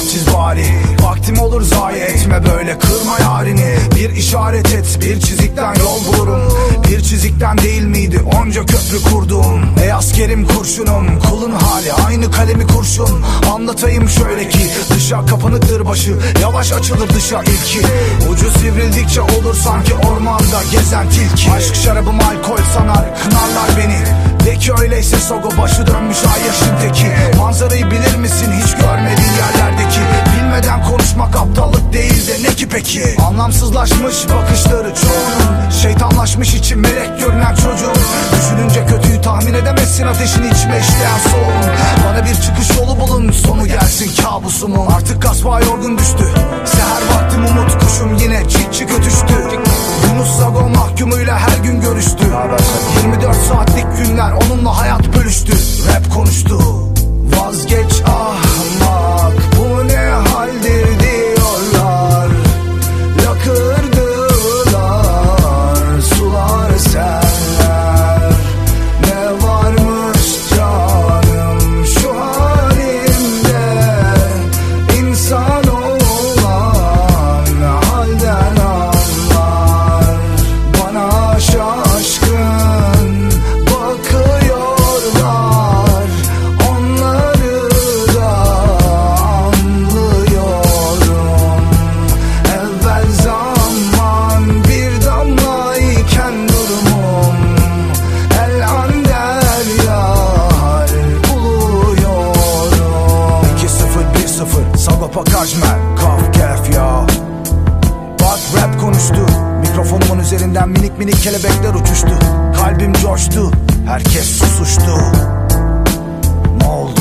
çiz bari Vaktim olur zayi. Etme böyle kırma yarini. Bir işaret et bir çizikten yol bulurum. Bir çizikten değil miydi onca köprü kurdum. Ey askerim kurşunum kulun hali aynı kalemi kurşun. Anlatayım şöyle ki dışa kapanıktır başı Yavaş açılır dışa ilki. Ucu sivrildikçe olur sanki ormanda gezen tilki. Aşk şarabım alkol sanar kınarlar beni. De öyleyse sogo başı dönmüş ay yaşındaki Manzarayı bilir misin? Hiç peki? Anlamsızlaşmış bakışları çoğunun. Şeytanlaşmış için melek görünen çocuğun. Düşününce kötüyü tahmin edemezsin ateşin içime işleyen soğuğun Bana bir çıkış yolu bulun sonu gelsin kabusumun. Artık kasba yorgun düştü. Seher vaktim umut kuşum yine çık çık ötüştü Yunus Sago mahkumuyla her gün görüştü. 24 saatlik günler onunla hayat Üzerinden minik minik kelebekler uçuştu. Kalbim coştu. Herkes susuştu. Ne oldu?